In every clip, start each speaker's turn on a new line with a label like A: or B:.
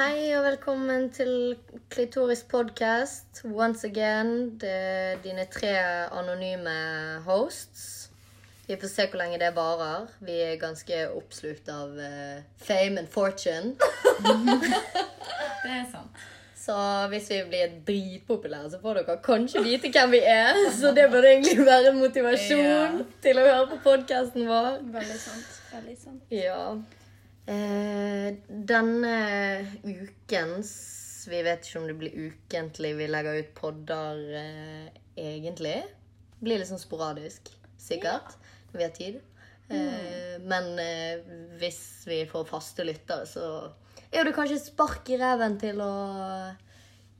A: Hei og velkommen til Klitoris podcast. Once again, det er dine tre anonyme hosts. Vi får se hvor lenge det varer. Vi er ganske oppslukt av eh, fame and fortune.
B: Det er sant.
A: Så hvis vi blir dritpopulære, så får dere kanskje vite hvem vi er. Så det burde egentlig være motivasjon til å høre på podkasten vår.
C: Veldig sant. Veldig sant.
A: Ja. Eh, denne ukens Vi vet ikke om det blir ukentlig vi legger ut podder eh, egentlig. Blir litt sånn sporadisk, sikkert. Når vi har tid. Eh, Men eh, hvis vi får faste lyttere, så er det kanskje et spark i reven til å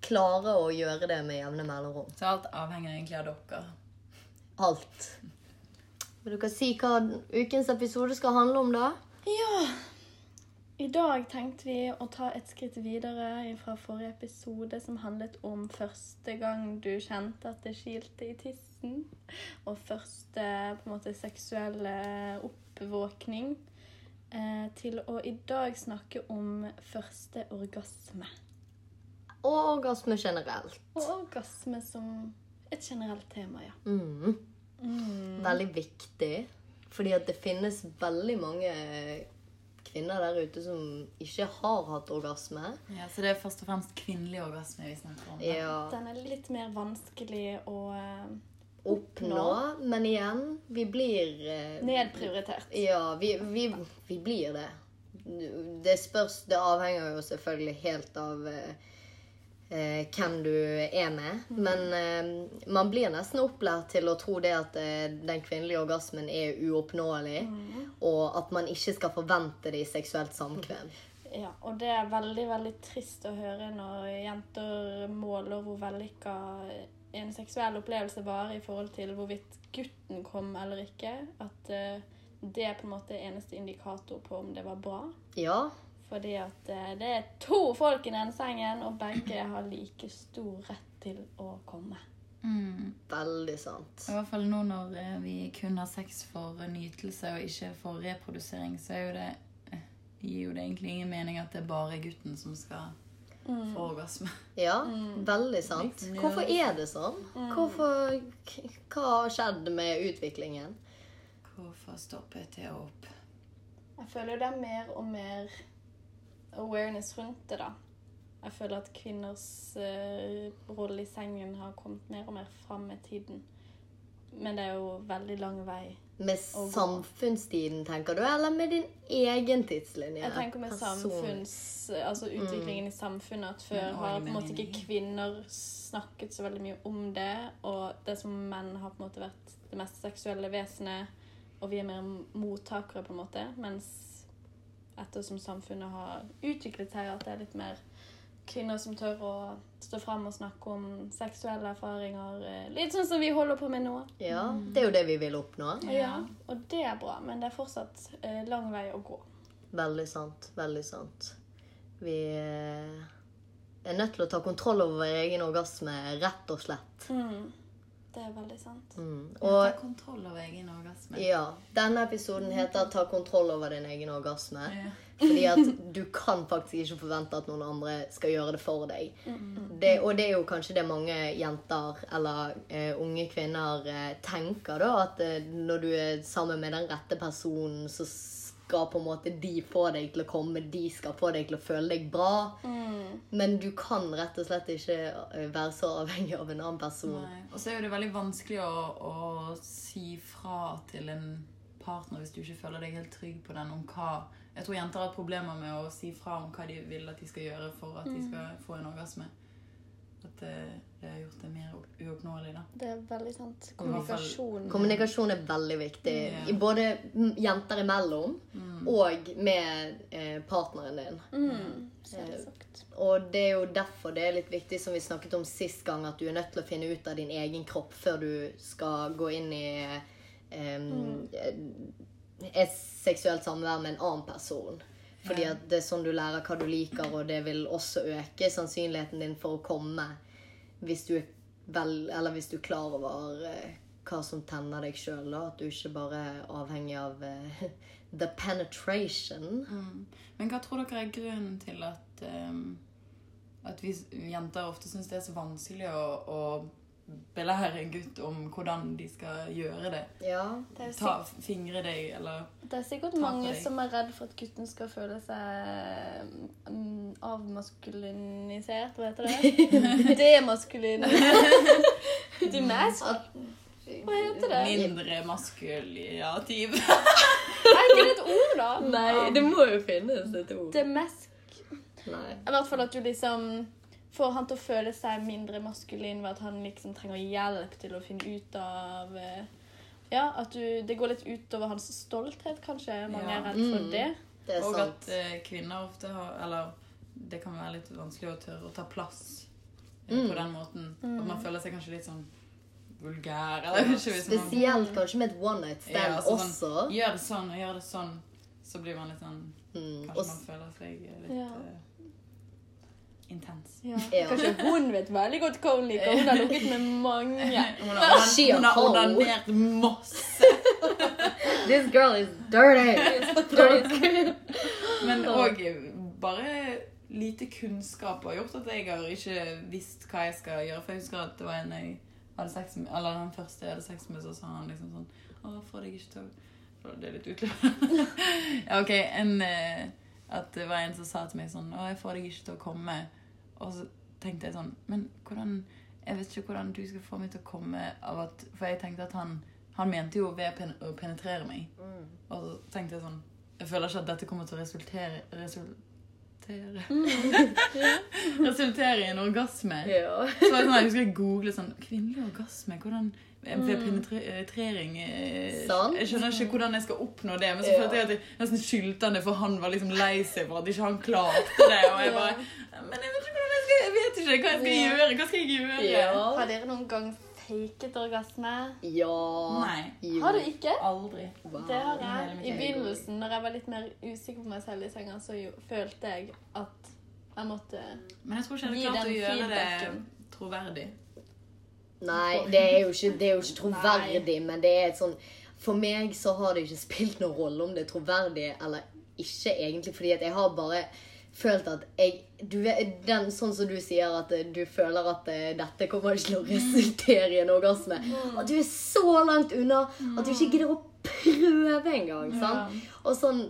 A: klare å gjøre det med jevne mellomrom.
B: Så alt avhenger egentlig av dere.
A: Alt. Vil dere si hva ukens episode skal handle om, da?
C: Ja. I dag tenkte vi å ta et skritt videre fra forrige episode, som handlet om første gang du kjente at det kilte i tissen. Og første på en måte seksuelle oppvåkning. Eh, til å i dag snakke om første orgasme.
A: Og orgasme generelt.
C: Og orgasme som et generelt tema, ja.
A: Mm. Veldig viktig. Fordi at det finnes veldig mange kvinner der ute som ikke har hatt orgasme.
B: Ja, Så det er først og fremst kvinnelig orgasme vi snakker om.
A: Ja,
C: Den er litt mer vanskelig å eh,
A: oppnå. Men igjen, vi blir eh,
C: Nedprioritert.
A: Ja, vi, vi, vi blir det. Det spørs Det avhenger jo selvfølgelig helt av eh, eh, hvem du er med. Men eh, man blir nesten opplært til å tro det at eh, den kvinnelige orgasmen er uoppnåelig. Og at man ikke skal forvente det i seksuelt samkvem.
C: Ja, og det er veldig, veldig trist å høre når jenter måler hvor vellykka en seksuell opplevelse var i forhold til hvorvidt gutten kom eller ikke. At eh, det er på en måte eneste indikator på om det var bra.
A: Ja,
C: Fordi at eh, det er to folk i den sengen, og begge har like stor rett til å komme.
B: Mm.
A: veldig sant.
B: I hvert fall nå når eh, vi kun har sex for nytelse og ikke for reprodusering, så er jo det, eh, gir jo det egentlig ingen mening at det er bare gutten som skal få orgasme.
A: Ja, veldig sant. Hvorfor er det sånn? Hvorfor, hva har skjedd med utviklingen?
B: Hvorfor stoppet det opp?
C: Jeg føler det er mer og mer awareness rundt det, da. Jeg føler at kvinners uh, rolle i sengen har kommet mer og mer fram med tiden. Men det er jo veldig lang vei.
A: Med samfunnstiden, tenker du, eller med din egen tidslinje?
C: Jeg tenker med samfunns, altså utviklingen i samfunnet at før
B: Men
C: har på en måte ikke kvinner snakket så veldig mye om det. Og det som menn har på en måte vært det mest seksuelle vesenet, og vi er mer mottakere, på en måte. Mens ettersom samfunnet har utviklet seg, at det er litt mer kvinner som tør å stå fram og snakke om seksuelle erfaringer. eh, Litt sånn som vi holder på med nå.
A: Ja, det er jo det vi vil oppnå.
C: Ja, og det er bra, men det er fortsatt eh, lang vei å gå.
A: Veldig sant. Veldig sant. Vi eh, er nødt til å ta kontroll over vår egen orgasme, rett og slett.
C: Mm. Det er veldig sant.
A: Mm.
B: Ta kontroll over egen orgasme.
A: ja, denne episoden heter 'Ta kontroll over din egen orgasme'.
B: Ja.
A: Fordi at du kan faktisk ikke forvente at noen andre skal gjøre det for deg. Det, og det er jo kanskje det mange jenter eller uh, unge kvinner uh, tenker, da. At uh, når du er sammen med den rette personen, så skal på en måte de få deg til å komme. De skal få deg til å føle deg bra.
C: Mm.
A: Men du kan rett og slett ikke eh, være så avhengig av en annen person.
B: Nei. Og så er jo det veldig vanskelig å, å si fra til en partner hvis du ikke føler deg helt trygg på den om hva Jeg tror jenter har problemer med å si fra om hva de vil at de skal gjøre for at de skal få en orgasme. At det, det har gjort det mer uoppnåelig, da.
C: Det er veldig sant. Kommunikasjon.
A: Kommunikasjon er veldig viktig. Yeah. Både jenter imellom og med eh, partneren din.
C: Mm, selvsagt.
A: Og det er jo derfor det er litt viktig, som vi snakket om sist gang, at du er nødt til å finne ut av din egen kropp før du skal gå inn i eh, et seksuelt samvær med en annen person. Fordi at det er sånn du lærer hva du liker, og det vil også øke sannsynligheten din for å komme hvis du er vel, eller hvis du er klar over eh, hva som tenner deg sjøl. At du ikke bare er avhengig av eh, the penetration.
B: Mm. Men hva tror dere er grunnen til at um, at vi jenter ofte syns det er så vanskelig å, å belære en gutt om hvordan de skal gjøre det?
A: Ja.
C: Det er,
B: Ta, fingre deg, eller
C: det er sikkert mange som er redd for at gutten skal føle seg um, avmaskulinisert, hva heter det? Demaskulin. Demas... Hva heter det?
B: mindre maskuliativ.
C: Er ikke det et ord, da?
A: Nei, det må jo finnes et ord.
C: Demesk...
A: Nei.
C: I hvert fall at du liksom får han til å føle seg mindre maskulin ved at han liksom trenger hjelp til å finne ut av eh, Ja, at du, det går litt utover hans stolthet, kanskje. Mange
B: Ja.
C: er redd for
A: Mm.
C: det.
A: Det er
B: Og
A: sant.
B: at eh, kvinner ofte har Eller det kan være litt vanskelig å tørre å ta plass eh,
A: Mm.
B: på den måten. At man føler seg kanskje litt sånn vulgær. Eller ikke, hvis man
A: Spesielt kanskje med et one night stand
B: Ja, altså
A: også.
B: Man, Gjør det sånn og gjør det sånn, så blir man litt sånn
A: Mm.
B: Kanskje
A: også,
B: man føler seg litt
C: Ja.
B: eh, intens.
C: Ja.
A: Ja.
C: Kanskje hun vet veldig godt hva hun liker. Hun har ligget med mange.
B: Hun har, hun har onanert masse.
A: This girl is dirty!
B: Men òg bare lite kunnskap har gjort at jeg har ikke visst hva jeg skal gjøre. For jeg husker at det var en jeg hadde sex med, eller den første jeg hadde sex med, så sa han liksom sånn Å, får deg ikke til å Det er litt utløpende. ja, OK. En, eh, at det var en som sa til meg sånn Å, jeg får deg ikke til å komme. Og så tenkte jeg sånn Men hvordan Jeg vet ikke hvordan du skal få meg til å komme av at For jeg tenkte at han Han mente jo ved å penetrere meg.
A: Mm.
B: Og så tenkte jeg sånn Jeg føler ikke at dette kommer til å resultere Resultere Resultere i en orgasme.
A: Ja.
B: Så var det sånn, Jeg husker jeg googlet sånn Kvinnelig orgasme? Hvordan ved penetrering eh,
A: Sant.
B: Jeg skjønner ikke hvordan jeg skal oppnå det. Men så
A: Ja.
B: følte jeg at jeg nesten skyldte han det, for han var liksom lei seg for at ikke han klarte det. Og jeg bare Men jeg vet ikke hvordan jeg skal Jeg vet ikke hva jeg skal
C: Ja.
B: gjøre. Hva skal jeg gjøre?
A: Ja.
C: Har dere noen gang faket orgasme?
A: ja.
B: Nei.
A: Jo.
C: Har du ikke?
B: Aldri.
A: Wow.
C: Det har jeg. I begynnelsen, når jeg var litt mer usikker på meg selv i senga, så jo, følte jeg at jeg måtte
B: Men jeg tror ikke jeg hadde klart å gjøre det troverdig.
A: Nei, det er jo ikke, det er jo ikke troverdig, men det er et sånn For meg så har det ikke spilt noen rolle om det er troverdig eller ikke, egentlig, fordi at jeg har bare følt at jeg du den, Sånn som du sier, at du føler at eh, dette kommer ikke til å resultere i en orgasme. At du er så langt unna at du ikke gidder å prøve engang. Ja. Sånn,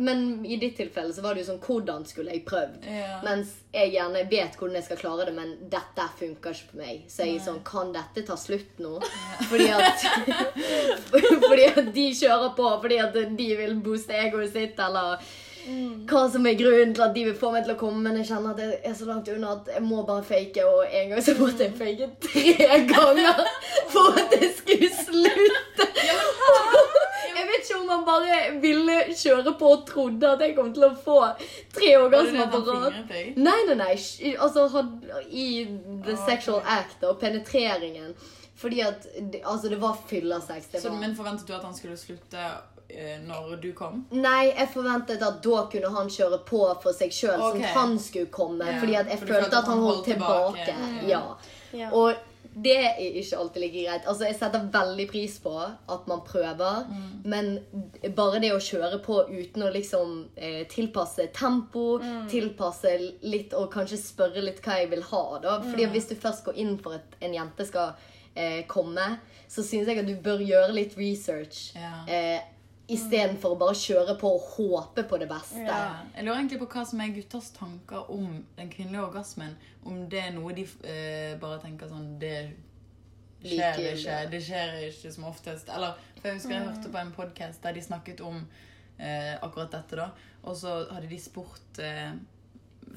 A: men i ditt tilfelle så var det jo sånn Hvordan skulle jeg prøvd?
B: Ja.
A: Mens jeg gjerne vet hvordan jeg skal klare det, men dette funker ikke på meg. Så jeg er sånn Kan dette ta slutt nå? Fordi at Fordi at de kjører på fordi at de vil booste egoet sitt, eller hva som er grunnen til at de vil få meg til å komme, men jeg kjenner at jeg er så langt unna at jeg må bare fake, og en gang så måtte jeg fake tre ganger for at det skulle slutte. Jeg vet ikke om han bare ville kjøre på og trodde at jeg kom til å få tre orgasmer på rad. Nei, nei, nei. Altså i the
B: Ah,
A: sexual act og penetreringen. Fordi at Altså, det var fyllesex. Det var
B: men forventet du at han skulle slutte når du kom?
A: Nei, jeg forventet at da kunne han kjøre på for seg sjøl,
B: okay.
A: som han skulle komme.
B: Ja,
A: Fordi at jeg
B: for
A: følte at han holdt tilbake.
B: tilbake.
A: Ja.
C: Ja.
A: Og det er ikke alltid like greit. Altså, Jeg setter veldig pris på at man prøver,
B: Mm.
A: men bare det å kjøre på uten å liksom eh, tilpasse tempo,
B: Mm.
A: tilpasse litt og kanskje spørre litt hva jeg vil ha, da. Fordi
B: Mm.
A: hvis du først går inn for at en jente skal eh, komme, så syns jeg at du bør gjøre litt research.
B: Ja.
A: Eh, Istedenfor å bare kjøre på og håpe på det beste.
B: Ja. Jeg lurer egentlig på hva som er gutters tanker om den kvinnelige orgasmen. Om det er noe de eh, bare tenker sånn Det skjer
A: like,
B: ikke. Det skjer ikke som oftest. Eller, for Jeg husker jeg hørte på en podkast der de snakket om eh, akkurat dette. da Og så hadde de spurt eh,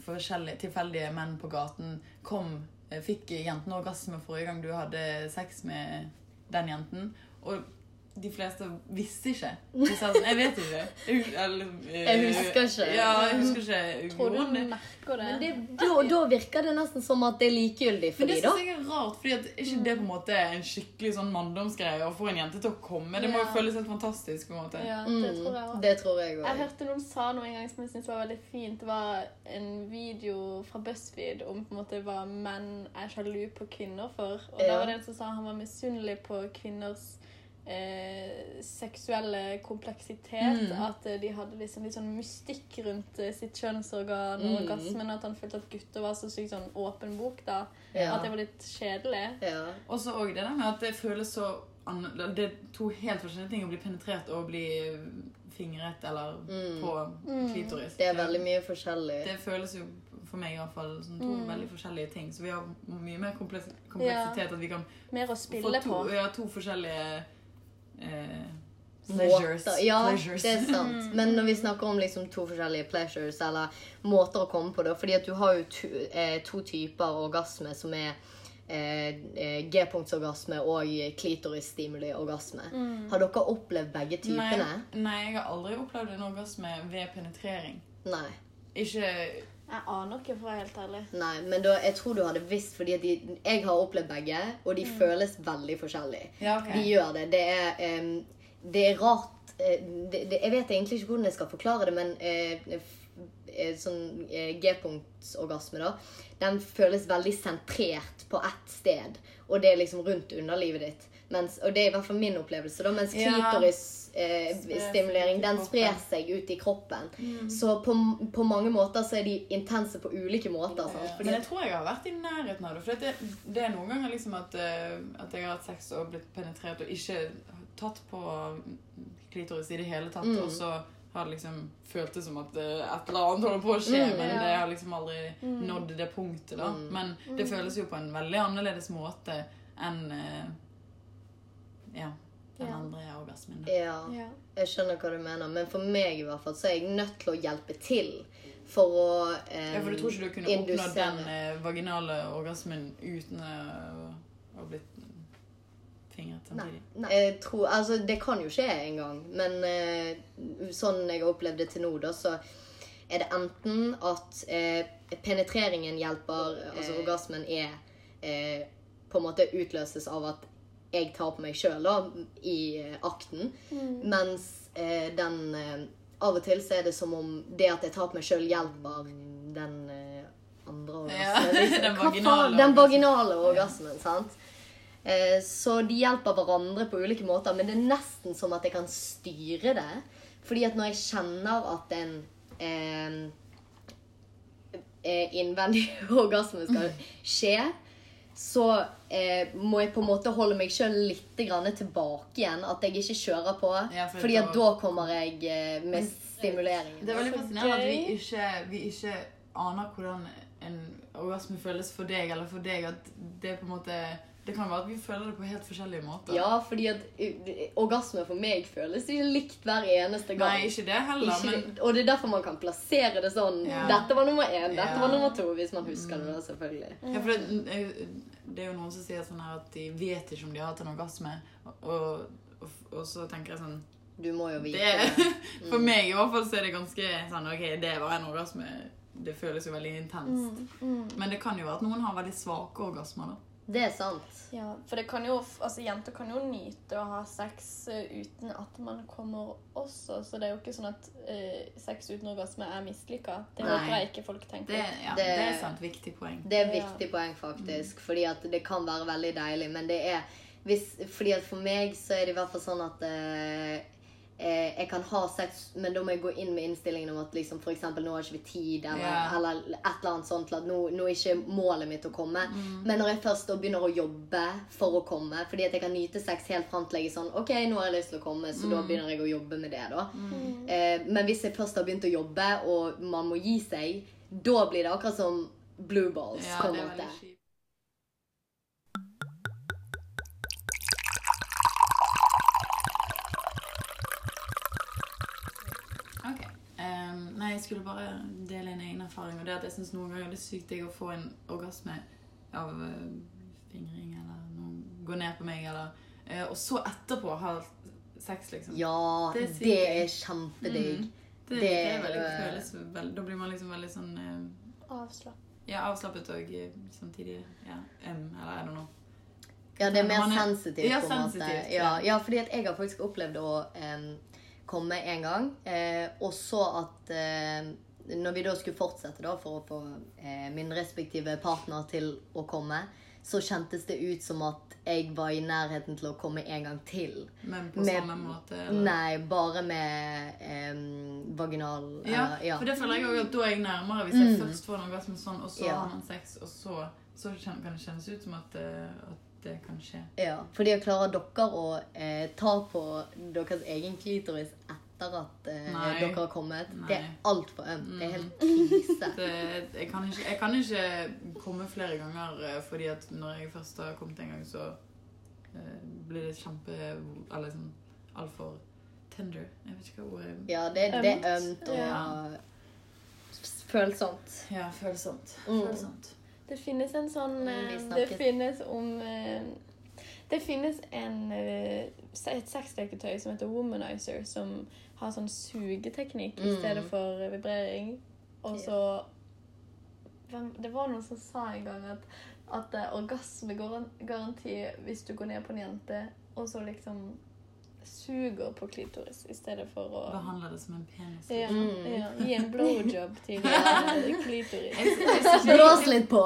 B: forskjellige tilfeldige menn på gaten Kom, eh, Fikk jentene orgasme forrige gang du hadde sex med den jenten? Og de fleste visste ikke. De sa sånn Jeg vet ikke. Jeg, eller, eh,
A: Jeg husker ikke.
B: Ja, jeg husker ikke.
C: Tror du merker det?
A: Men det, da, da virker det nesten som at det er likegyldig for
B: Men det
A: da.
B: synes jeg er rart, fordi at ikke det på en måte er en skikkelig sånn manndomsgreie å få en jente til å komme. Det må jo føles helt fantastisk. på en måte.
C: Ja, det
A: Mm,
C: tror jeg også.
A: det tror jeg
C: Jeg hørte noen sa noe en gang som jeg syntes var veldig fint. Det var en video fra BuzzFeed om på en måte hva menn er sjalu på kvinner for. Og da var det en som sa han var misunnelig på kvinners eh, seksuelle kompleksitet.
B: Mm.
C: At eh, de hadde liksom litt sånn mystikk rundt eh, sitt kjønnsorgan og
A: Mm.
C: orgasmen. At han følte at gutter var så sykt sånn åpen bok, da.
A: Ja.
C: At det var litt kjedelig.
A: Ja.
B: Og så òg det der med at det føles så Det er to helt forskjellige ting å bli penetrert og bli fingret eller
A: Mm.
B: på
C: Mm.
B: klitoris.
A: Det er veldig mye forskjellig.
B: Det føles jo for meg i hvert fall som to
C: Mm.
B: veldig forskjellige ting. Så vi har mye mer kompleks kompleksitet at vi kan
C: Mer å
B: få to,
C: på.
B: ja, to forskjellige eh, pleasures.
A: Måter. Ja,
B: pleasures.
A: det er sant. Men når vi snakker om liksom to forskjellige pleasures, eller måter å komme på det Fordi at du har jo to, eh, to typer orgasme som er eh, eh, G-punktsorgasme og klitorisstimuli-orgasme. Har dere opplevd begge typene?
B: Nei, nei, jeg har aldri opplevd en orgasme ved penetrering.
A: Nei.
B: Ikke
C: Jeg aner ikke, for å være helt ærlig.
A: Nei, men da, jeg tror du hadde visst, fordi de, jeg har opplevd begge, og de føles veldig forskjellig.
B: Ja, ok.
A: De gjør det. Det er, um, det er rart uh, det, det, Jeg vet egentlig ikke hvordan jeg skal forklare det, men uh, f- sånn uh, G-punktsorgasme, da, den føles veldig sentrert på ett sted, og det er liksom rundt underlivet ditt. Mens, og det er i hvert fall min opplevelse, da, mens
B: Ja. Ut i
A: den sprer seg ut i kroppen. Så på, på mange måter så er de intense på ulike måter. Sant?
B: Men jeg tror jeg har vært i nærheten av det. For det, det er noen ganger liksom at, eh, at jeg har hatt sex og blitt penetrert og ikke tatt på klitoris i det hele tatt.
A: Mm.
B: Og så har det liksom føltes som at eh, et eller annet holder på å skje,
A: Mm,
B: men
C: ja.
B: det har liksom aldri nådd det punktet. da.
A: Mm.
B: Men det føles jo på en veldig annerledes måte enn eh, ja, den andre orgasmen.
A: Ja.
C: Ja.
A: Jeg skjønner hva du mener, men for meg i hvert fall så er jeg nødt til å hjelpe til for å eh,
B: Ja, for du tror ikke du kunne
A: indusere.
B: oppnå den eh, vaginale orgasmen uten eh, å ha blitt fingret samtidig?
A: Nei. Jeg tror, altså, det kan jo skje en gang, men eh, sånn jeg har opplevd det til nå, da, så er det enten at eh, penetreringen hjelper, altså orgasmen er eh, på en måte utløses av at jeg tar på meg sjøl i akten. akten, mens eh, den eh, Av og til så er det som om det at jeg tar på meg sjøl, hjelper den eh, andre
B: Ja,
A: orgasmen. liksom.
B: den vaginale
A: Den vaginale orgasmen, sant? Eh, Så de hjelper hverandre på ulike måter, men det er nesten som at jeg kan styre det. Fordi at når jeg kjenner at en eh, eh, innvendig orgasme skal skje, så eh, må jeg på en måte holde meg sjøl litt grann tilbake igjen. At jeg ikke kjører på.
B: Ja, for
A: fordi at da kommer jeg eh, med stimuleringen.
B: Det er veldig fascinerende at vi ikke, vi ikke aner hvordan en orgasme føles for deg eller for deg. At det på en måte Det kan være at vi føler det på helt forskjellige måter.
A: Ja, fordi at uh, orgasme for meg føles ikke likt hver eneste gang.
B: Nei, ikke det heller,
A: Ikke,
B: men
A: og det er derfor man kan plassere det sånn.
B: Ja.
A: Dette var nummer én, dette
B: Ja. Mm.
A: var nummer to, hvis man husker det. da, selvfølgelig.
B: ja, for det, det er jo noen som sier sånn her at de vet ikke om de har hatt en orgasme, og, og, og så tenker jeg sånn
A: Du må jo vite
B: det,
A: det.
B: For meg i hvert fall så er det ganske sånn OK, det var en orgasme. Det føles jo veldig intenst.
C: Mm.
B: Men det kan jo være at noen har veldig svake orgasmer, da.
A: Det er sant.
C: Ja, for det kan jo, altså jenter kan jo nyte å ha sex eh, uten at man kommer også, så det er jo ikke sånn at uh, sex uten orgasme er mislykka. Det
A: Nei.
C: håper jeg ikke folk tenker.
B: Det, ja,
A: Det-
B: det, er sant. Viktig poeng.
A: Det er
C: Ja.
A: viktig poeng, faktisk. Fordi at det kan være veldig deilig, men det er hvis, Fordi at for meg så er det i hvert fall sånn at eh, eh, jeg kan ha sex, men da må jeg gå inn med innstillingen om at liksom, for eksempel, nå har ikke vi tid, eller,
B: yeah.
A: eller et eller annet sånt. At nå, nå er ikke målet mitt å komme.
B: Mm.
A: Men når jeg først da begynner å jobbe for å komme, fordi at jeg kan nyte sex helt fram til jeg er sånn OK, nå har jeg lyst til å komme, så
B: Mm.
A: da begynner jeg å jobbe med det, da. Eh, men hvis jeg først har begynt å jobbe, og man må gi seg, da blir det akkurat som blue balls,
B: Ja,
A: på
B: det
A: en
B: er
A: måte.
B: Nei, jeg skulle bare dele en egen erfaring. Og det at jeg synes noen ganger det er sykt digg å få en orgasme av eh, fingring, eller noen går ned på meg, eller eh, Og så etterpå ha sex, liksom.
A: Ja,
B: Det
A: det
B: er
A: er, kjempedigg.
B: Mm. Det,
A: Det
B: det er
A: er
B: veldig, føles veld, Da blir man liksom veldig sånn eh,
C: Avslappet.
B: Ja, avslappet og eh, samtidig ja, em, Eller er det noe?
A: Ja, det er mer
B: er-
A: sensitivt, på en måte. Ja,
B: ja.
A: fordi at jeg har faktisk opplevd å em, komme en gang, eh, og så at eh, når vi da skulle fortsette da for å få eh, min respektive partner til å komme, så kjentes det ut som at jeg var i nærheten til å komme en gang til.
B: Men på
A: Med-
B: samme måte? Eller?
A: Nei, bare med eh, vaginal
B: Ja,
A: eller- ja.
B: for det føler jeg også at da er jeg nærmere hvis jeg først får som er sånn, og så
A: Ja.
B: har man sex, og så, så kan det kjennes ut som at, eh, at det kan skje.
A: Ja, fordi å klarer dere å eh, ta på deres egen klitoris etter at eh, dere har kommet. Det er
B: Nei.
A: altfor ømt. Det er helt krise.
B: Det, jeg, kan ikke, jeg kan ikke komme flere ganger, eh, fordi at når jeg først har kommet en gang, så eh, blir det kjempe Eller liksom altfor tender. Jeg vet ikke hva ordet er.
A: Ja, det, det er
C: ømt
A: og
C: Ja.
A: følsomt.
B: Ja, følsomt.
A: Mm.
B: følsomt.
C: Det finnes en sånn
A: Mm,
C: eh, Det finnes om eh, Det finnes en, eh, et sexleketøy som heter Womanizer, som har sånn sugeteknikk i
A: Mm.
C: stedet for vibrering. Og så Det var noen som sa en gang at, at orgasmegaranti hvis du går ned på en jente og så liksom suger på klitoris i stedet for å
B: Behandle det som en penis.
C: ja,
A: Mm.
C: ja, gi en blowjob til eh, klitoris.
A: Blås litt på!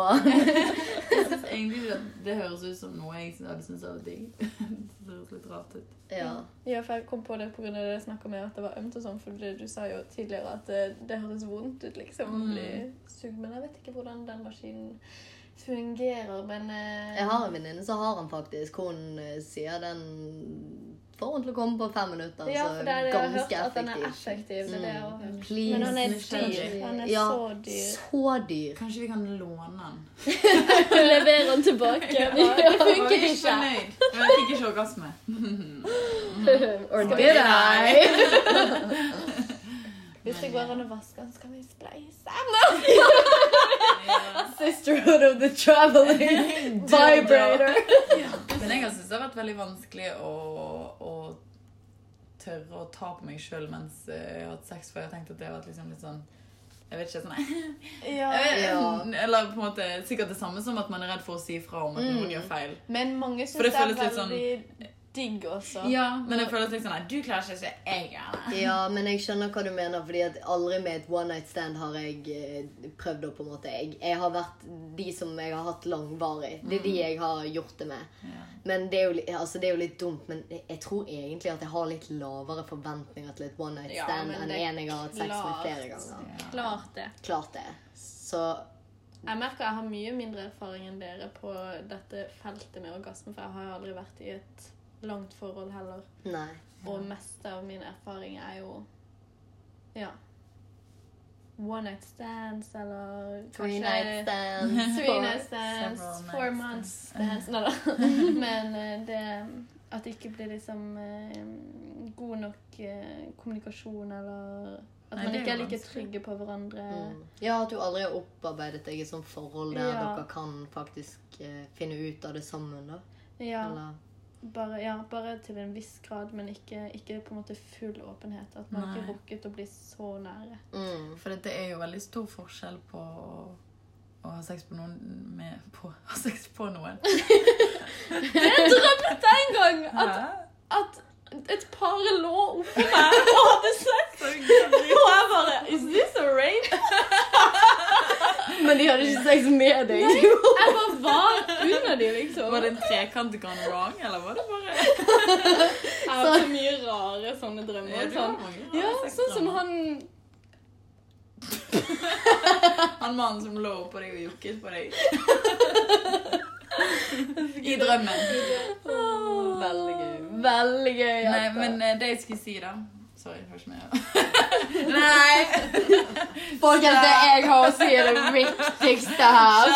B: jeg synes egentlig det høres ut som noe jeg hadde syntes var digg. Det høres litt rart ut.
A: Ja.
C: Ja, for jeg kom på det pga. det jeg snakka med at det var ømt og sånn, for det, du sa jo tidligere at det, det høres vondt ut, liksom, å
B: Mm.
C: bli sugd. Men jeg vet ikke hvordan den maskinen fungerer, men eh,
A: Jeg har en venninne som har den faktisk. Hun eh, sier den får hun til å komme på fem minutter.
C: Ja,
A: så
C: for det er det jeg har hørt, at den er
A: effektiv.
C: effektiv. Det er det
A: Mm. Please.
C: Men han er dyr. Han er
A: Ja,
C: så dyr.
A: så dyr.
B: Kanskje vi kan låne den?
C: Leverer den tilbake. Ja, Det
B: Jeg
C: funker
B: ikke
C: ikke.
B: Men jeg fikk ikke orgasme.
A: Or did I?
C: Hvis det går an å vaske den, skal vi spleise.
B: den.
A: Sisterhood of the traveling vibrator.
B: Men jeg har syntes det har vært veldig vanskelig å, å tørre å ta på meg sjøl mens eh, jeg har hatt sex, for jeg har tenkt at det har vært liksom litt sånn jeg vet ikke, sånn
C: Ja.
A: Ja.
B: Eller på en måte sikkert det samme som at man er redd for å si fra om at noen
A: Mm.
B: gjør feil.
C: Men mange syns
B: det
C: det, er
B: litt sånn-
C: veldig digg også.
B: Ja, men jeg føler liksom at Du klarer ikke, så jeg gjør det.
A: Ja, men jeg skjønner hva du mener, fordi at aldri med et one night stand har jeg eh, prøvd å på en måte jeg, jeg har vært de som jeg har hatt langvarig. Det er de jeg har gjort det med.
B: Ja.
A: Men det er, jo, altså det er jo litt dumt, men jeg tror egentlig at jeg har litt lavere forventninger til et one night stand
C: ja,
A: enn en jeg har hatt sex med flere ganger.
B: Ja.
C: Klart det.
A: Klart det. Så
C: Jeg merker jeg har mye mindre erfaring enn dere på dette feltet med orgasme, for jeg har jo aldri vært i et langt forhold heller.
A: nei.
C: Og meste av min erfaring er jo ja. One night stands eller
A: Three night stands.
C: Three night stands, four months stands. Nei da. Men eh, det At det ikke blir liksom eh, god nok eh, kommunikasjon, eller at
B: Nei,
C: man ikke er like
B: vanskelig.
C: trygge på hverandre.
A: Mm. Ja, at du aldri har opparbeidet deg et sånt forhold der
C: Ja.
A: dere kan faktisk eh, finne ut av det sammen, da.
C: Ja.
A: Eller
C: Bare, ja, bare til en viss grad, men ikke, ikke på en måte full åpenhet. At man
B: Nei.
C: ikke rukket å bli så nære.
A: mm.
B: For det er jo veldig stor forskjell på å, å ha sex på noen med på, Ha sex på noen.
C: Jeg drømte en gang at, at et par lå oppå meg og hadde sex. Og jeg bare Is this a rape?
A: Men de hadde ikke sex med deg.
C: Nei, Jeg bare var under de, liksom.
B: Var det en trekant gone wrong, eller var det bare
C: Jeg har så mye rare sånne drømmer.
B: Ja,
C: Sånn. Ja, sånn som han
B: Han mannen som lå på deg og jukket på deg. I drømmen.
A: Veldig gøy.
C: Veldig gøy.
B: Nei, men eh, det jeg skulle si, da Sorry, jeg har ikke mer. Nei!
A: Folkens, det jeg har å si, er det viktigste her.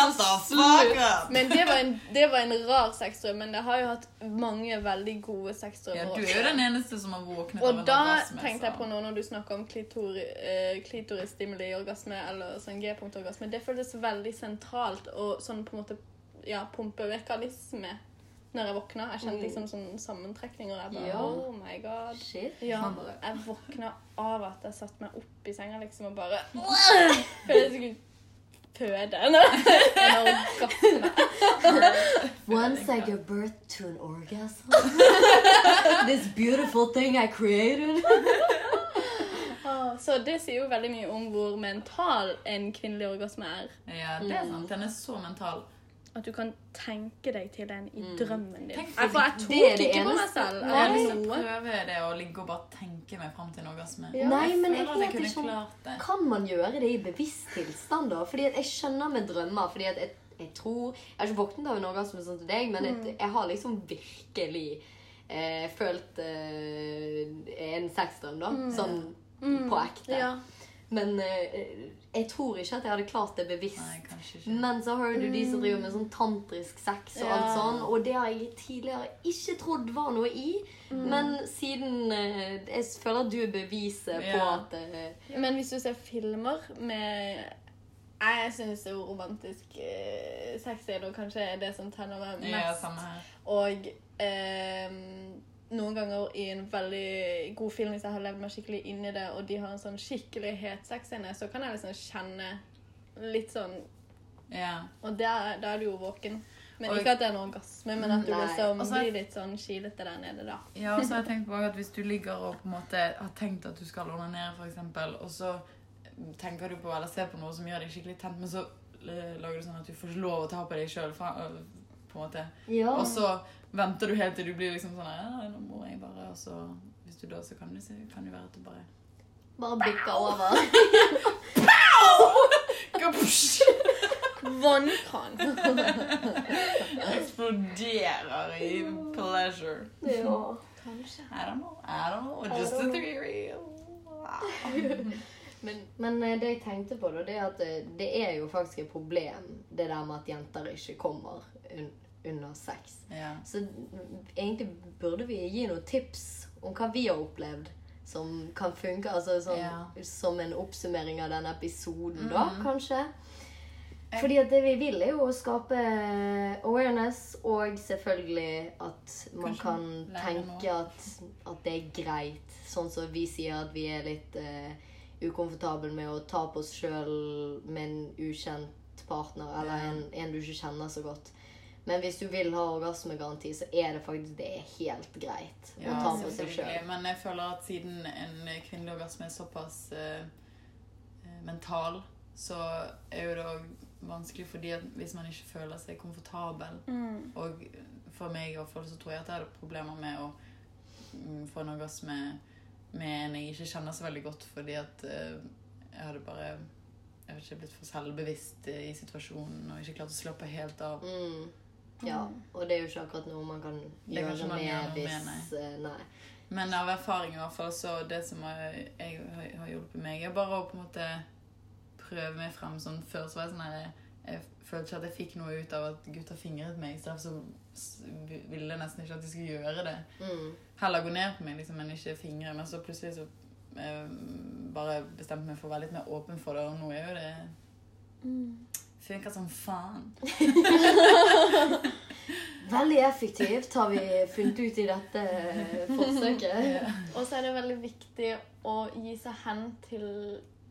B: Slutt.
C: Men det var, en, det var en rar sexdrøm, men det har jo hatt mange veldig gode
B: Ja, du er jo den eneste som har våknet
C: Og
B: av en
C: da
B: orgasme.
C: tenkte jeg på noe når du snakker om klitor, eh, klitorisstimuli i orgasme, eller sånn G-punktorgasme. Det føltes veldig sentralt og sånn på en måte ja, pumpemekanisme når jeg våkna. Jeg kjente liksom sånn sammentrekninger. Jeg bare,
A: Ja.
C: oh my god.
A: Shit.
C: Ja, jeg våkna av at jeg satte meg opp i senga liksom og bare Følte jeg skulle føde en en orgasme.
A: Once I give birth to an orgasm, this beautiful thing I created.
C: Så det sier jo veldig mye om hvor mental en kvinnelig orgasme er.
B: Ja, det er sant. Den er så mental.
C: At du kan tenke deg til den i
A: Mm.
C: drømmen din.
B: Tenk
C: Jeg, for jeg
A: det
C: tok
A: det
C: ikke på meg selv.
B: Jeg har
C: eller
B: lyst til å prøve det å ligge og bare tenke meg fram til en orgasme.
C: Ja.
A: Nei, men jeg
B: jeg
A: vet
B: kunne
A: ikke om
B: klart det.
A: Kan man gjøre det i bevisst tilstand, da? Fordi at jeg skjønner med drømmer. fordi at jeg, jeg tror Jeg har ikke våknet av en orgasme sånn til deg, men jeg, jeg har liksom virkelig eh, følt eh, en sexdrøm, da. Sånn på ekte.
C: Ja.
A: Men eh, jeg tror ikke at jeg hadde klart det bevisst.
B: Nei.
A: Men så har du de som driver med sånn tantrisk sex og alt
C: Ja.
A: sånn, og det har jeg tidligere ikke trodd var noe i. Men siden eh, Jeg føler at du er beviset på at eh,
C: Men hvis du ser filmer med Jeg syns jo romantisk eh, sex er kanskje det som tenner meg mest.
B: Ja.
C: Og ehm, noen ganger i en veldig god film, hvis jeg har levd meg skikkelig inn i det, og de har en sånn skikkelig het sexscene, så kan jeg liksom kjenne litt sånn
B: Ja.
C: Og da da er du jo våken. Men
B: Og-
C: ikke at det er en orgasme, men at du
A: Nei.
C: liksom
B: Og
C: blir litt sånn kilete der nede, da.
B: Ja, og så har jeg tenkt på at hvis du ligger og på en måte har tenkt at du skal onanere, eksempel, og så tenker du på eller ser på noe som gjør deg skikkelig tent, men så eh, lager du sånn at du får ikke lov å ta på deg sjøl, på en måte.
A: Ja.
B: Og så venter du helt til du blir liksom sånn Ja, nå må jeg bare Og så hvis du da, så kan det, kan det være at du bare
A: Bare bikker over.
C: Vannkran.
B: Eksploderer i pleasure.
A: ja.
C: Kanskje.
B: I don't know. I don't know. Just a theory.
A: Men, men eh, det jeg tenkte på, da, det er at eh, det er jo faktisk et problem, det der med at jenter ikke kommer under sex.
B: Ja.
A: Så mm, egentlig burde vi gi noen tips om hva vi har opplevd som kan funke. Altså sånn,
B: Ja.
A: som en oppsummering av denne episoden, da,
B: Mhm.
A: kanskje. Fordi at det vi vil, er jo å skape awareness, og selvfølgelig at man
B: Kanskje
A: kan tenke at, at det er greit. Sånn som vi sier at vi er litt uh, ukomfortable med å ta på oss sjøl med en ukjent partner, eller en, en du ikke kjenner så godt. Men hvis du vil ha orgasmegaranti, så er det faktisk det er helt greit å ta med seg
B: selv.
A: sjøl.
B: Men jeg føler at siden en kvinnelig orgasme er såpass eh, eh, mental, så er jo det òg vanskelig fordi at hvis man ikke føler seg komfortabel
C: Mm.
B: Og for meg i hvert fall så tror jeg at jeg hadde problemer med å mm, få en orgasme med en jeg ikke kjenner så veldig godt, fordi at eh, jeg hadde bare jeg vet ikke, blitt for selvbevisst i situasjonen og ikke klart å slappe helt av.
A: Mm. Ja, og det er jo ikke akkurat noe man kan
B: Det
A: gjøre
B: man
A: med hvis
B: med,
A: eh, Nei.
B: Men av erfaring i hvert fall, så det som har, jeg, har, har hjulpet meg, er bare å på en måte prøve meg frem sånn før. Så var jeg sånn her Jeg følte ikke at jeg fikk noe ut av at gutta fingret meg, så derfor så ville jeg nesten ikke at de skulle gjøre det.
A: Mm.
B: Heller gå ned på meg, liksom, men ikke fingre. Men så plutselig så eh, bare bestemte meg for å være litt mer åpen for det, og nå er jo det Funker som faen.
A: Veldig effektivt har vi funnet ut i dette eh, forsøket.
C: Og så er det veldig viktig å gi seg hen til,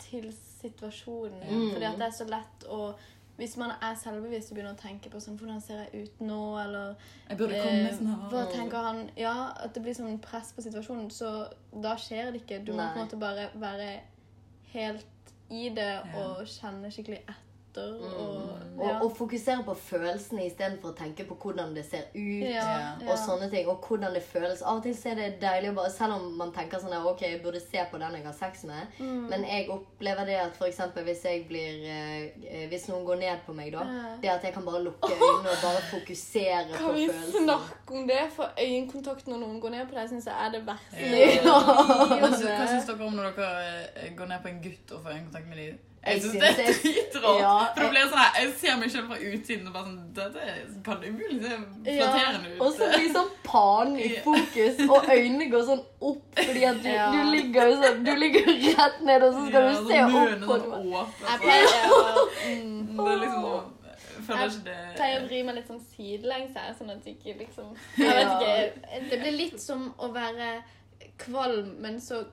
C: til situasjonen.
A: Mm.
C: Fordi at det er så lett å Hvis man er selvbevisst og begynner å tenke på sånn Hvordan ser jeg ut nå? Eller
B: Jeg burde komme sånn her.
C: Hva tenker han? Ja, at det blir sånn press på situasjonen. Så da skjer det ikke. Du må på en måte bare være helt i det
B: Ja.
C: og kjenne skikkelig etter. Og,
A: Og,
C: ja.
A: og fokusere på følelsene istedenfor å tenke på hvordan det ser ut.
C: ja,
B: og
C: ja.
A: Og sånne ting, og hvordan det føles. Av og til så er det deilig å bare Selv om man tenker sånn Ok, jeg burde se på den jeg har sex med.
C: Mm.
A: Men jeg opplever det at eksempel hvis jeg blir eh, Hvis noen går ned på meg, da.
C: Ja.
A: Det at jeg kan bare lukke øynene og bare fokusere på
C: Kan vi snakke om det? For øyekontakt når noen går ned på deg, syns jeg er det verste.
B: Ja. Hva syns, hva syns dere om når dere eh, går ned på en gutt og får øyekontakt med dem?
A: Jeg
B: syns det er
A: det-
B: dritrått.
A: Ja,
B: For det blir sånn her, Jeg ser meg selv fra utsiden og bare sånn Dette kan umulig se flatterende ut.
A: Og så blir sånn panen i fokus, og øynene går sånn opp fordi at du,
C: Ja.
A: du ligger jo sånn Du ligger rett ned, og så skal
B: Ja,
A: du
B: sånn
A: se opp på
B: sånn åpen,
C: Jeg
B: sånn.
C: pleier å mm,
B: Det er liksom sånn jeg Føler
C: Jeg
B: ikke det
C: pleier å vri meg litt sånn sidelengs her, sånn at det ikke liksom Jeg vet ikke. Det blir litt som å være kvalm, men så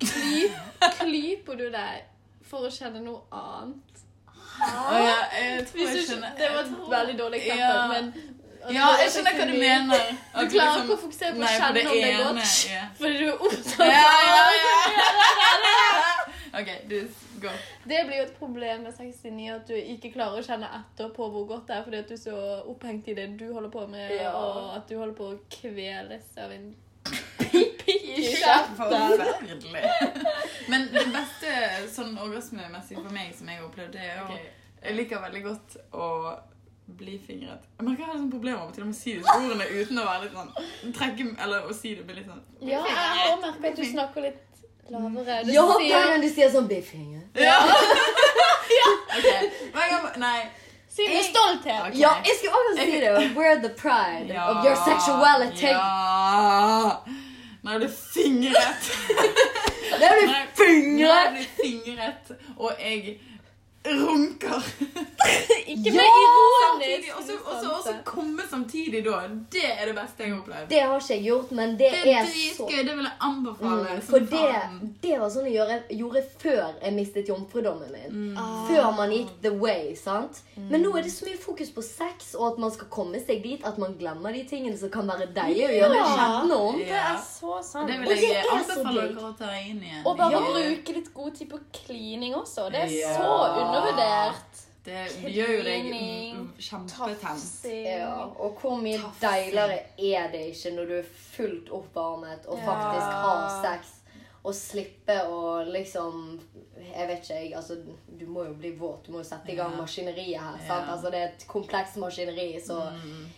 C: klyp, klyper du deg for å kjenne noe annet.
B: Å, ja, jeg tror
C: Hvis
B: jeg
C: du,
B: skjønner
C: det var et
B: tror-
C: veldig dårlig eksempel,
B: Ja.
C: men
B: Ja, jeg skjønner hva du mener.
C: Du klarer
B: liksom-
C: ikke å fokusere på å kjenne om det er godt,
B: yeah.
C: fordi du er opptatt av
B: ja. OK, du går.
C: Det blir jo et problem med 69 at du ikke klarer å kjenne etter på hvor godt det er fordi at du er så opphengt i det du holder på med,
A: Ja.
C: og at du holder på å kveles av en i kjeften.
B: Forferdelig. Men det beste sånn orgasmemessig for meg som jeg har opplevd, det er jo Jeg liker veldig godt å bli fingret. Jeg merker jeg har sånn problemer til å si disse ordene uten å være litt sånn trekke, Eller å si det med litt sånn
C: Ja, jeg har merket at du snakker litt lavere. Du
A: Ja, hver gang du sier sånn bifffinger.
B: Ja! Ok. Okay. gang Nei.
C: Si med stolthet.
B: Okay.
A: Ja, jeg skulle også si det. We're the pride of your sexuality.
B: Ja. Når jeg blir fingret.
A: Det er du
B: fingret! jeg- Når jeg blir fingret, og jeg runker
C: Ikke
A: Ja!
C: med ironisk
B: samtidig, og så- samtidig da. Det er det beste jeg har opplevd.
A: Det har ikke jeg gjort, men det,
B: Det er
A: er så.
B: Det vil jeg anbefale.
A: Mm, For det, det var sånn jeg gjorde, gjorde før jeg mistet jomfrudommen min.
B: Mm.
C: Ah.
A: Før man gikk the way. sant? Men nå er det så mye fokus på sex, og at man skal komme seg dit at man glemmer de tingene som kan være deilige å gjøre
C: Ja.
A: skjebne om.
C: Det er så sant.
B: Det vil
A: Og det
B: jeg
A: er
B: anbefale dere å ta inn igjen.
C: Og bare
A: Ja.
C: bruke litt god tid på klining også. Det er
B: Ja.
C: så undervurdert.
B: Det gjør jo deg kjempetent.
A: Ja, og hvor mye deiligere er det ikke når du er fullt oppvarmet og
C: Ja.
A: faktisk har sex, og slippe å liksom Jeg vet ikke, jeg. Altså, du må jo bli våt. Du må jo sette i gang maskineriet her.
B: Ja.
A: sant? Altså, det er et komplekst maskineri, så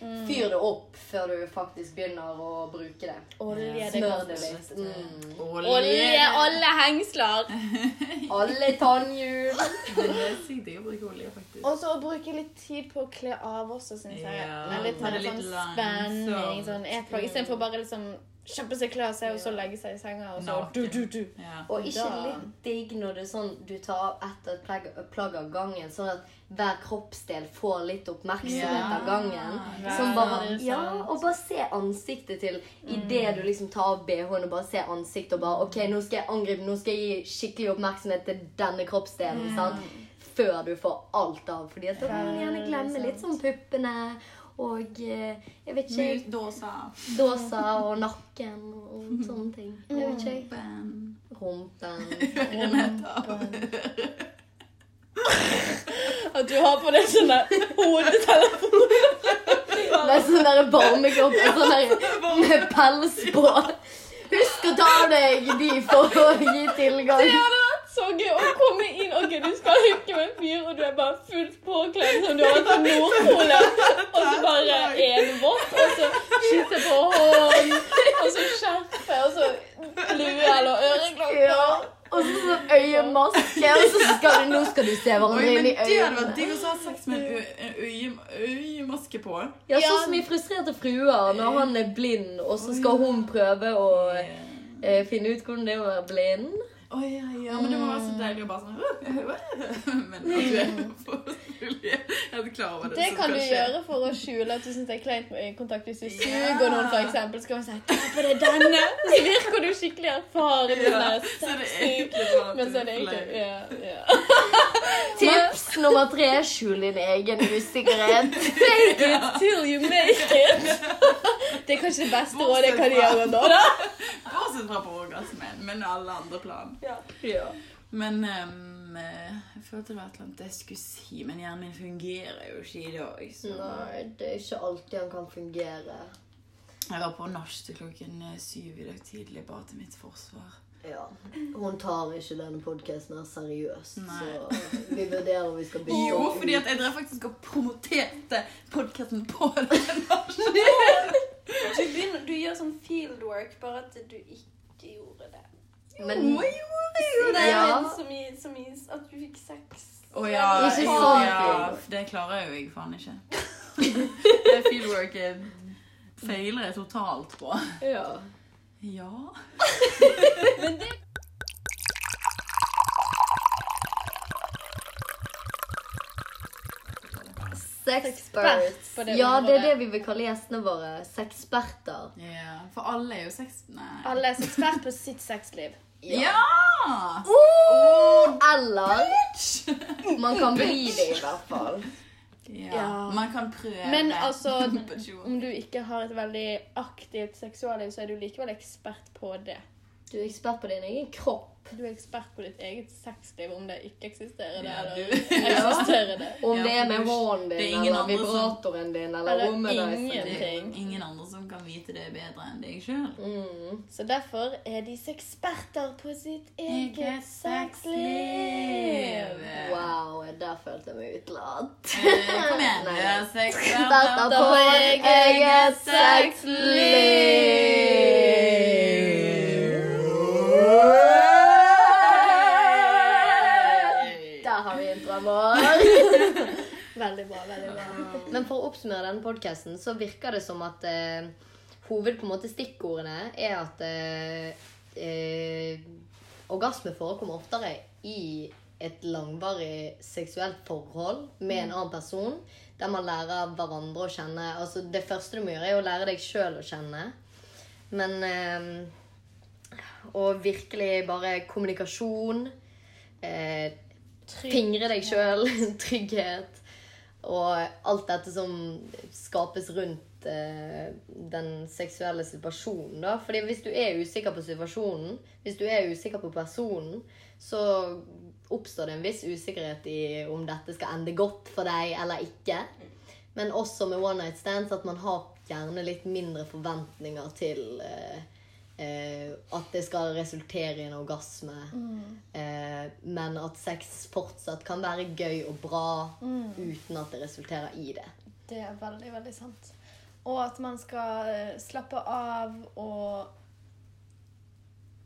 B: Mm.
A: fyr det opp før du faktisk begynner å bruke det.
C: Olje, det
A: Smør det litt. Mm.
C: Olje, alle hengsler.
A: Alle tannhjul.
B: Det er sykt digg å bruke olje, faktisk.
C: Og så å bruke litt tid på å kle av også, syns jeg.
B: Ja,
C: litt
B: ta det
C: mer
B: litt
C: sånn spenning. Sånn. Istedenfor bare liksom kjøpe seg klær seg, og så legge seg i senga, og så du, du, du.
B: Ja.
A: Og ikke
C: Da-
A: litt digg når det er sånn du tar av ett et plagg, plagg av gangen, sånn at hver kroppsdel får litt oppmerksomhet av gangen.
C: Ja,
A: Som bare, ja, og bare se ansiktet til idet du liksom tar av BH-en og bare ser ansiktet og bare OK, nå skal jeg angripe, nå skal jeg gi skikkelig oppmerksomhet til denne kroppsdelen. sant? Før du får alt av. Fordi at da kan man gjerne glemme litt sånn puppene og eh, jeg vet ikke
B: dåsa,
A: Dåsa og nakken og sånne ting. Jeg vet ikke.
B: Rumpen.
A: Rumpen.
C: At du har på deg sånn der hodetelefon.
A: Med sånn der varmekropp og sånn med pels på. Husk å ta av deg de for å gi tilgang.
C: Det så gøy å komme inn. Ok, du skal hooke med en fyr, og du er bare fullt påkledd som du har vært på Nordpolen. Og så bare en vått, og så kysse på hånd, og så skjerfe, og så lue eller øreklokker.
A: Ja. Og så sånn øyemaske, og så skal du, nå skal du se hverandre inn i øynene.
B: det hadde vært digg å ha sex med en øye, øyemaske på.
A: Ja, sånn som i Frustrerte fruer, når han er blind, og så skal hun prøve å eh, finne ut hvordan det er å være blind.
B: Å ja, ja, men det må være så deilig å bare sånn Men at du er helt klar over det,
C: Det kan du
B: skje.
C: gjøre for å skjule at du syns det er kleint med øyekontakt. Hvis du suger noen, kan man si 'ta på deg denne'. Så virker du skikkelig erfaren.
B: Ja, så det er
C: sexy.
B: egentlig bare at
C: Men så er
B: du
C: det egentlig ja, ja.
A: Tips nummer tre skjul din egen usikkerhet.
C: Fake it till you make it. Det er kanskje det beste rådet jeg kan gjøre nå.
B: Bortsett fra på orgasmen, men alle andre plan.
A: Ja.
B: Men um, jeg følte det var et eller annet jeg skulle si, men hjernen min fungerer jo ikke i dag. Så.
A: Nei, det er ikke alltid han kan fungere.
B: Jeg var på nach til klokken eh, syv i dag tidlig, bare til mitt forsvar.
A: Ja. Hun tar ikke denne podkasten seriøst,
B: Nei.
A: så vi vurderer om vi skal bytte
B: Jo, fordi at jeg drev faktisk og promoterte podkasten på den nachen.
C: Du, du gjør sånn fieldwork, bare at du ikke gjorde det.
A: Men
B: Jo, jeg gjorde jo det.
A: Ja.
C: som i, som i at du fikk sex.
B: Å ja,
A: Ikke sånn
B: ja, det klarer jo jeg faen ikke. Det fieldworket feiler jeg totalt på.
A: ja.
B: Ja.
C: Men det
A: Sexperts. Ja, det er det vi vil kalle gjestene våre. Sexperter.
B: Yeah, For alle er jo sex... Nei.
C: alle er sexpert på sitt sexliv.
B: Ja!
A: Oh, eller man kan bli det, i hvert fall.
B: ja!
C: Ja.
B: Man kan prøve.
C: Men altså, om du ikke har et veldig aktivt seksualliv, så er du likevel ekspert på det.
A: Du er ekspert på din egen kropp.
C: Du er ekspert på ditt eget sexliv, om det ikke eksisterer det,
B: Ja,
C: eller eksisterer det.
A: Om det er med hånden din, eller vibratoren din, eller
C: Eller ingen.
B: Det er
C: ting.
B: ingen andre som kan vite det bedre enn deg sjøl.
A: Mm.
C: Så derfor er de eksperter på sitt eget
B: Eget
C: sexliv.
A: Wow, der følte jeg meg utelatt.
B: Eh, Kom igjen. Du er sexperter
A: på eget sexliv.
C: Veldig bra, veldig bra.
A: Men for å oppsummere denne podcasten, så virker det som at eh, hoved, på en måte, stikkordene er at eh, eh, orgasme forekommer oftere i et langvarig seksuelt forhold med en annen person, der man lærer hverandre å kjenne. Altså, det første du må gjøre, er å lære deg sjøl å kjenne. Men eh, Og virkelig bare kommunikasjon. Eh, Fingre deg sjøl. Trygghet. Og alt dette som skapes rundt eh, den seksuelle situasjonen. da. Fordi hvis du er usikker på situasjonen, hvis du er usikker på personen, så oppstår det en viss usikkerhet i om dette skal ende godt for deg eller ikke. Men også med one night stands at man har gjerne litt mindre forventninger til eh, eh, at det skal resultere i en orgasme. Eh, men at sex fortsatt kan være gøy og bra uten at det resulterer i det.
C: Det er veldig, veldig sant. Og at man skal eh, slappe av og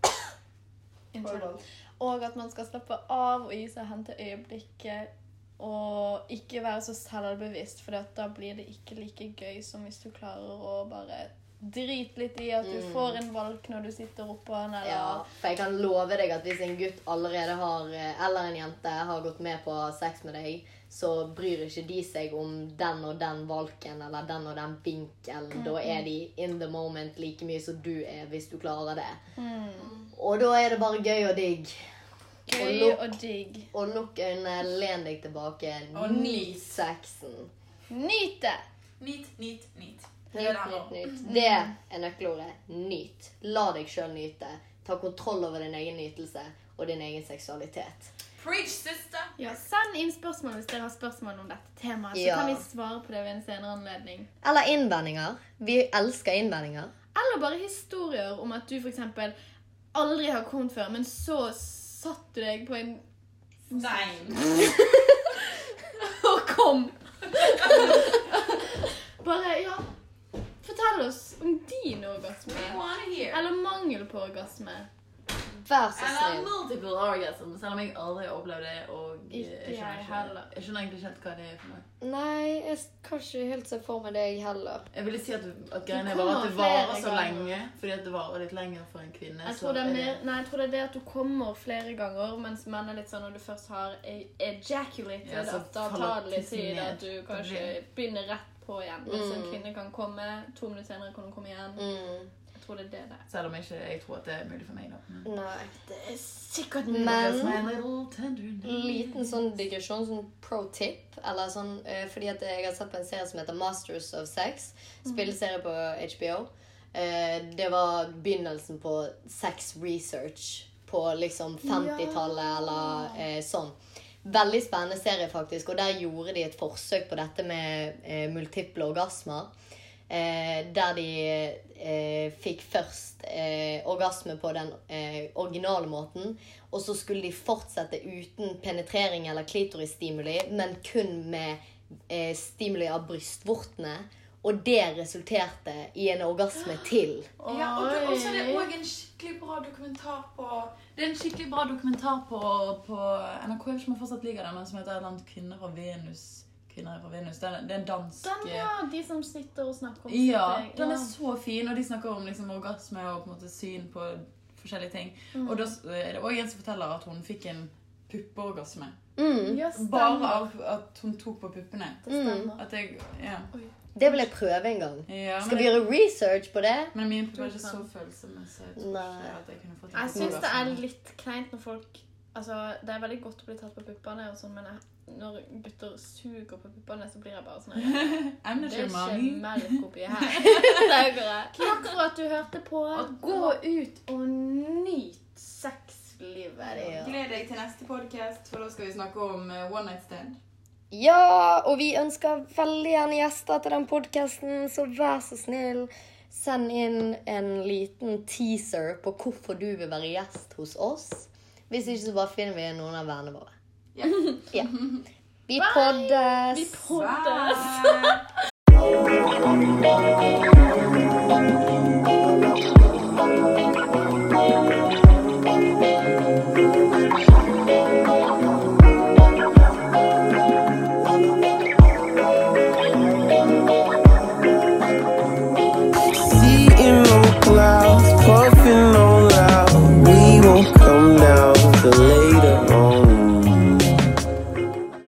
C: Unnskyld. Og at man skal slappe av og gi seg hen til øyeblikket. Og ikke være så selvbevisst, for da blir det ikke like gøy som hvis du klarer å bare drite litt i at du får en valk når du sitter oppå den, eller
A: Ja, for jeg kan love deg at hvis en gutt allerede har, eh, eller en jente har gått med på sex med deg, så bryr ikke de seg om den og den valken eller den og den vinkelen. Da er de in the moment like mye som du er, hvis du klarer det. Og da er det bare gøy og digg.
C: Gøy
A: Og
C: og digg.
A: Og lukk øynene, len deg tilbake,
B: Og
A: nyt
B: nyt.
A: sexen.
C: Nyt det!
B: Nyt, nyt, nyt. Det
A: Nyt, nyt, nyt. Det er nøkkelordet. Nyt. La deg sjøl nyte. Ta kontroll over din egen nytelse og din egen seksualitet.
B: Preach, sister!
C: Ja, Send inn spørsmål hvis dere har spørsmål om dette temaet. Så
A: Ja.
C: kan vi svare på det ved en senere anledning.
A: Eller innvendinger. Vi elsker innvendinger.
C: Eller bare historier om at du f.eks. aldri har kommet før, men så satt du deg på en
B: Stein.
C: og kom. Bare, ja Fortell oss om din orgasme. Eller mangel på orgasme.
A: Vær så
B: Eller
A: snill.
B: multiple orgasm, selv om jeg aldri har opplevd det. Og
C: Ikke
B: jeg skjønner
C: heller.
B: Jeg skjønner egentlig ikke helt hva det er for noe.
A: Nei, jeg kan ikke helt se for meg deg heller.
B: Jeg ville si at, at greiene var at det varer så
C: ganger.
B: lenge. Fordi at det varer litt lenger for en kvinne.
C: Jeg
B: så
C: tror, det er
B: er
C: mer, nei, jeg tror det er det at du kommer flere ganger, mens menn er litt sånn når du først har e- ejaculated,
B: Ja, så
C: at da tar det litt tid at du kanskje begynner rett på igjen. Mens en
A: Mm.
C: kvinne kan komme, to minutter senere kan hun komme igjen.
A: Mm.
C: Jeg tror det er det der.
B: Selv om jeg ikke jeg tror at det er mulig for meg. da. Men,
A: Nei.
C: Det er sikkert
A: Men-. Liten sånn digresjon, sånn pro tip. Eller sånn, uh, fordi at jeg har sett på en serie som heter Masters of Sex. Spilleserie på HBO. Uh, det var begynnelsen på sex research på liksom 50-tallet eller uh, sånn. Veldig spennende serie, faktisk. Og der gjorde de et forsøk på dette med eh, multiple orgasmer. Eh, der de eh, fikk først eh, orgasme på den eh, originale måten. Og så skulle de fortsette uten penetrering eller klitorisstimuli, men kun med eh, stimuli av brystvortene. Og det resulterte i en orgasme til.
B: Ja, og det- også, er det òg en skikkelig bra dokumentar på Det er en skikkelig bra dokumentar på, på NRK, jeg vet ikke om den fortsatt ligger der, men som heter 'Kvinner fra Venus'. Kvinner er fra Venus. Det er, det er en dansk
C: Den, ja, de som sitter og snakker om
B: Ja,
C: sitt-
B: den er så fin, og de snakker om liksom, orgasme og på en måte syn på forskjellige ting. Og da er det òg en som forteller at hun fikk en puppeorgasme.
A: Mm.
C: Ja.
B: Bare av at hun tok på puppene.
C: Det stemmer.
B: At jeg, ja.
C: Oi.
A: Det vil jeg prøve en gang.
B: ja
A: Skal vi gjøre research på det?
B: men min er ikke så følsomme, så jeg jeg
C: Jeg syns det er litt kleint når folk Altså, Det er veldig godt å bli tatt på puppene, og sånn, men jeg, når gutter suger på puppene, så blir jeg bare sånn her, Det er ikke
B: mami.
C: melk oppi her. Takk for at du hørte på. Gå ut og nyt sexlivet.
B: Gled deg til neste podkast, for da skal vi snakke om eh, one night stand.
A: Ja, og vi ønsker veldig gjerne gjester til den podkasten, så vær så snill. Send inn en liten teaser på hvorfor du vil være gjest hos oss. Hvis ikke, så bare finner vi noen av vennene våre.
B: Ja.
A: Ja. Vi poddes.
C: Vi poddes.
B: Bye.